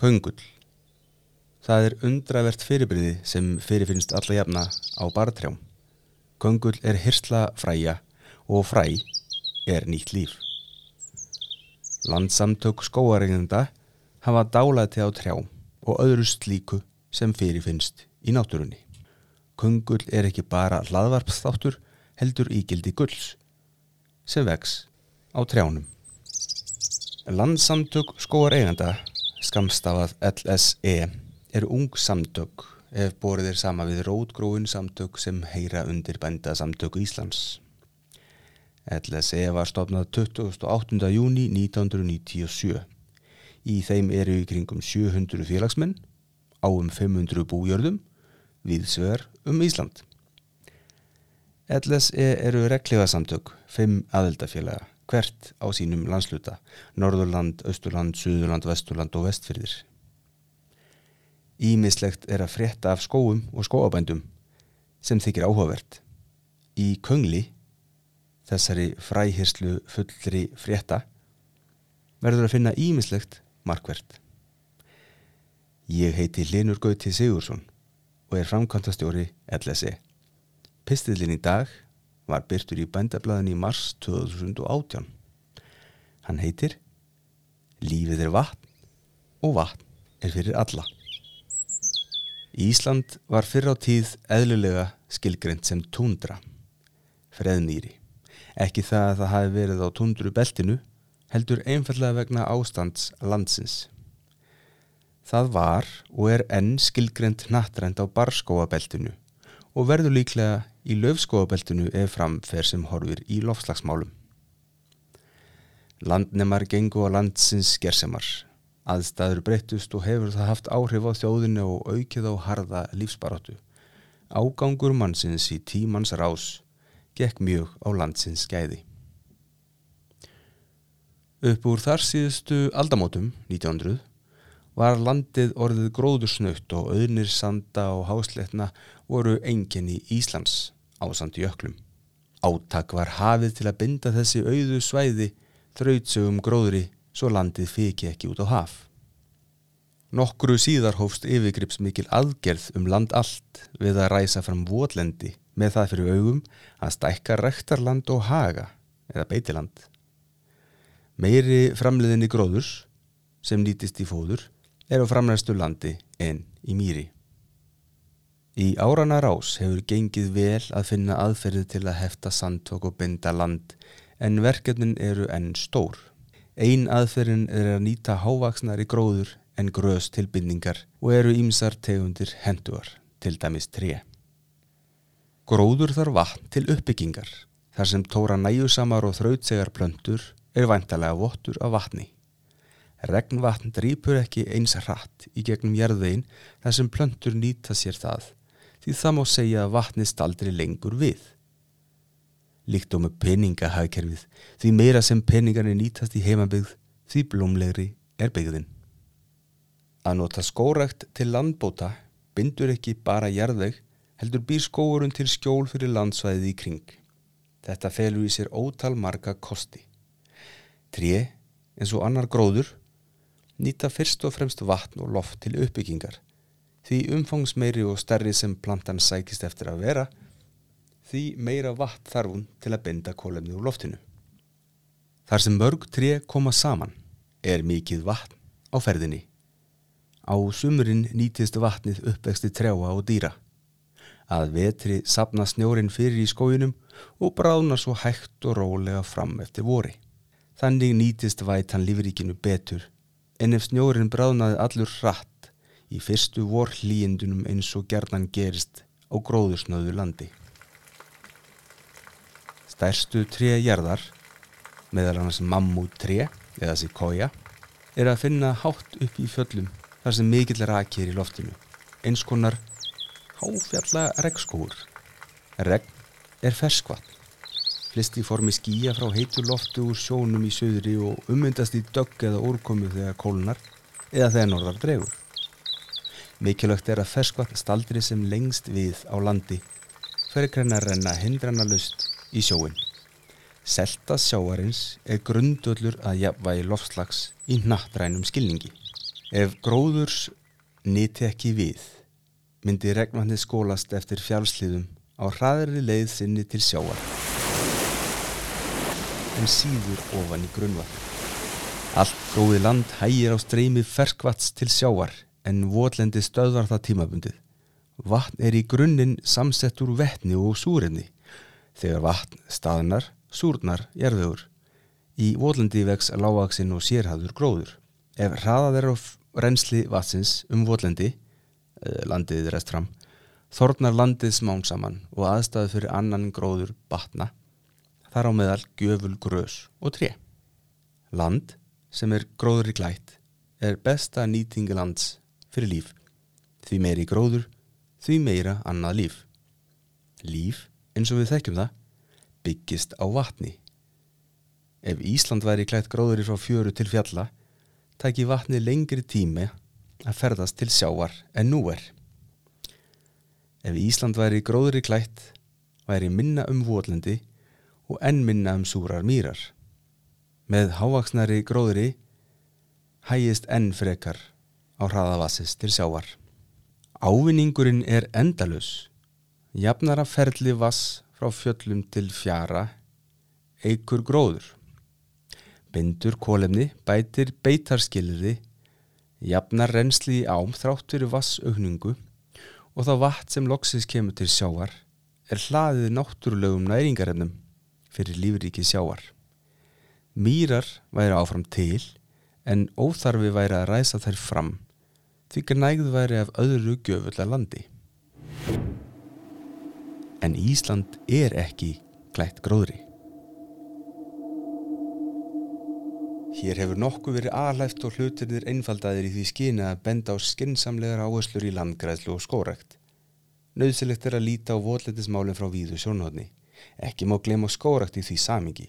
Köngull. Það er undravert fyrirbriði sem fyrirfinnst alla jafna á bartrjám. Köngull er hirsla fræja og fræ er nýtt líf. Landsamtök skóaregnenda hafa dálæti á trjám og öðru slíku sem fyrirfinnst í náttúrunni. Köngull er ekki bara hlaðvarpstáttur heldur ígildi gulls sem vex á trjánum. Landsamtök skóaregnenda skamstafað LSE eru ung samtök ef borðir sama við rótgróin samtök sem heyra undir bændasamtök Íslands. LSE var stofnað 28. júni 1997. Í þeim eru í kringum 700 félagsmenn á um 500 bújörðum við sögur um Ísland. LSE eru reglifasamtök, 5 aðeldafélaga, hvert á sínum landsluta, Norðurland, Östurland, Suðurland, Vesturland og Vestfyrðir. Ímislegt er að frétta af skóum og skóabændum sem þykir áhugavert. Í köngli, þessari fræhirslu fullri frétta, verður að finna ímislegt markvert. Ég heiti Linur Gauti Sigursson og er framkvæmtastjóri LSE. Pistillin í dag var byrtur í bændablaðin í mars 2018. Hann heitir Lífið er vatn og vatn er fyrir alla. Ísland var fyrr á tíð eðlulega skilgreynd sem tundra, freðnýri. Ekki það að það hafi verið á tundru beltinu, heldur einfallega vegna ástands landsins. Það var og er enn skilgreynd nattrænt á barskóabeltinu og verður líklega í löfskóabeltinu ef framfer sem horfir í lofslagsmálum. Landnemar gengu á landsins gersemar. Aðstæður breyttust og hefur það haft áhrif á þjóðinu og aukið á harða lífsbaróttu. Ágangur mannsins í tímans rás gekk mjög á landsins skæði. Upp úr þar síðustu aldamótum, 1900, var landið orðið gróðursnöytt og auðnir sanda og hásletna voru enginni Íslands á sandi jöklum. Áttak var hafið til að binda þessi auðu svæði þrautsögum gróðri svo landið fiki ekki út á haf. Nokkru síðar hófst yfirgripsmikil aðgerð um land allt við að ræsa fram votlendi með það fyrir augum að stækka rektarland og haga eða beitiland. Meiri framleiðinni gróðurs sem nýtist í fóður er á framræstu landi en í mýri. Í árana rás hefur gengið vel að finna aðferði til að hefta sandtók og binda land en verkefnin eru enn stór. Ein aðferðin er að nýta hávaksnari gróður en gröðs tilbindningar og eru ímsar tegundir henduar, til dæmis tré. Gróður þarf vatn til uppbyggingar, þar sem tóra næjusamar og þrautsegar plöntur er vantalega vottur af vatni. Regnvatn drýpur ekki eins hratt í gegnum jærðvegin þar sem plöntur nýta sér það, því það má segja að vatni staldri lengur við. Líkt og með peningahagkerfið, því meira sem peningarnir nýtast í heimabygð, því blómlegri er byggðin. Að nota skórakt til landbóta bindur ekki bara jærðveg, heldur býr skóurun til skjól fyrir landsvæðið í kring. Þetta felur í sér ótal marga kosti. Tré, eins og annar gróður, nýta fyrst og fremst vatn og loft til uppbyggingar. Því umfangsmeiri og stærri sem plantan sækist eftir að vera, því meira vatn þarf hún til að binda kólefni úr loftinu. Þar sem mörg tré koma saman er mikið vatn á ferðinni. Á sumurinn nýtist vatnið uppvexti trjáa og dýra. Að vetri sapna snjórin fyrir í skójunum og bráðna svo hægt og rólega fram eftir vori. Þannig nýtist vætan lífríkinu betur en ef snjórin bráðnaði allur hratt í fyrstu vor hlýjendunum eins og gerðan gerist á gróðursnöðu landi. Stærstu tré jarðar, meðal annars mammút tré eða sikója, er að finna hátt upp í fjöllum þar sem mikill rakir í loftinu, eins konar háfjalla regnskóur. Regn er ferskvatn, flist í formi skýja frá heitur loftu úr sjónum í söðri og ummyndast í dögg eða úrkomu þegar kólunar eða þegar norðar dregur. Mikilvægt er að ferskvatn staldri sem lengst við á landi fyrir greina að renna hindrana lust í sjóin. Selta sjáarins er grundullur að jafnvægi loftslags í nattrænum skilningi. Ef gróðurs nýti ekki við, myndi regnvatni skólast eftir fjálsliðum á hraðri leið sinni til sjáar. En síður ofan í grunnvatn. Allt gróði land hægir á streymi ferskvats til sjáar en votlendi stöðvar það tímabundið. Vatn er í grunninn samsett úr vettni og súrefni. Þegar vatn staðnar, súrnar, erðugur. Í votlendi vex lágvaksinn og sérhæður gróður. Ef hraðað er á reynsli vatsins um votlendi, eh, landið rest fram, þornar landið smán saman og aðstæðu fyrir annan gróður batna, þar á meðal gjöful grös og tré. Land sem er gróður í glætt er besta nýtingi lands fyrir líf. Því meiri gróður, því meira annað líf. Líf, eins og við þekkjum það, byggist á vatni. Ef Ísland væri klætt gróður frá fjöru til fjalla, tæki vatni lengri tími að ferðast til sjávar en nú er. Ef Ísland væri gróðri klætt, væri minna um votlendi og enn minna um súrar mýrar. Með hávaksnari gróðri hægist enn frekar á hraðavassis til sjávar. Ávinningurinn er endalus. Jafnara ferli vass frá fjöllum til fjara, eigur gróður bindur kólefni, bætir beitarskilriði, jafnar reynsli í ám þrátt fyrir vassaukningu og þá vatn sem loksis kemur til sjávar er hlaðið náttúrulegum næringarefnum fyrir lífriki sjávar. Mýrar væri áfram til en óþarfi væri að ræsa þær fram því að nægðu væri af öðru göfulla landi. En Ísland er ekki klætt gróðri. Hér hefur nokkuð verið aðlæft og hlutirðir einfaldaðir í því skina að benda á skinsamlegar áherslur í landgræðslu og skórekt. Nauðsilegt er að líta á votletismálinn frá víðu sjónhóðni. Ekki má glema skórekt í því samingi.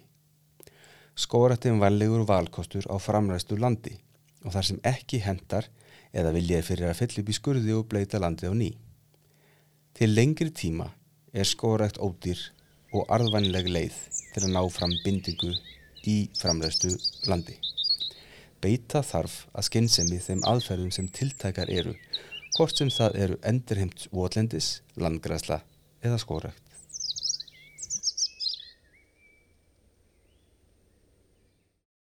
Skórekt er vallegur valkostur á framræstu landi og þar sem ekki hendar eða viljaði fyrir að fyll upp í skurði og bleita landi á ný. Til lengri tíma er skórekt ódýr og arðvænleg leið til að ná fram bindingu í framræstu landi. Beita þarf að skynsemi þeim aðferðum sem tiltækar eru, hvort sem það eru endurheimt votlendis, landgræsla eða skórækt.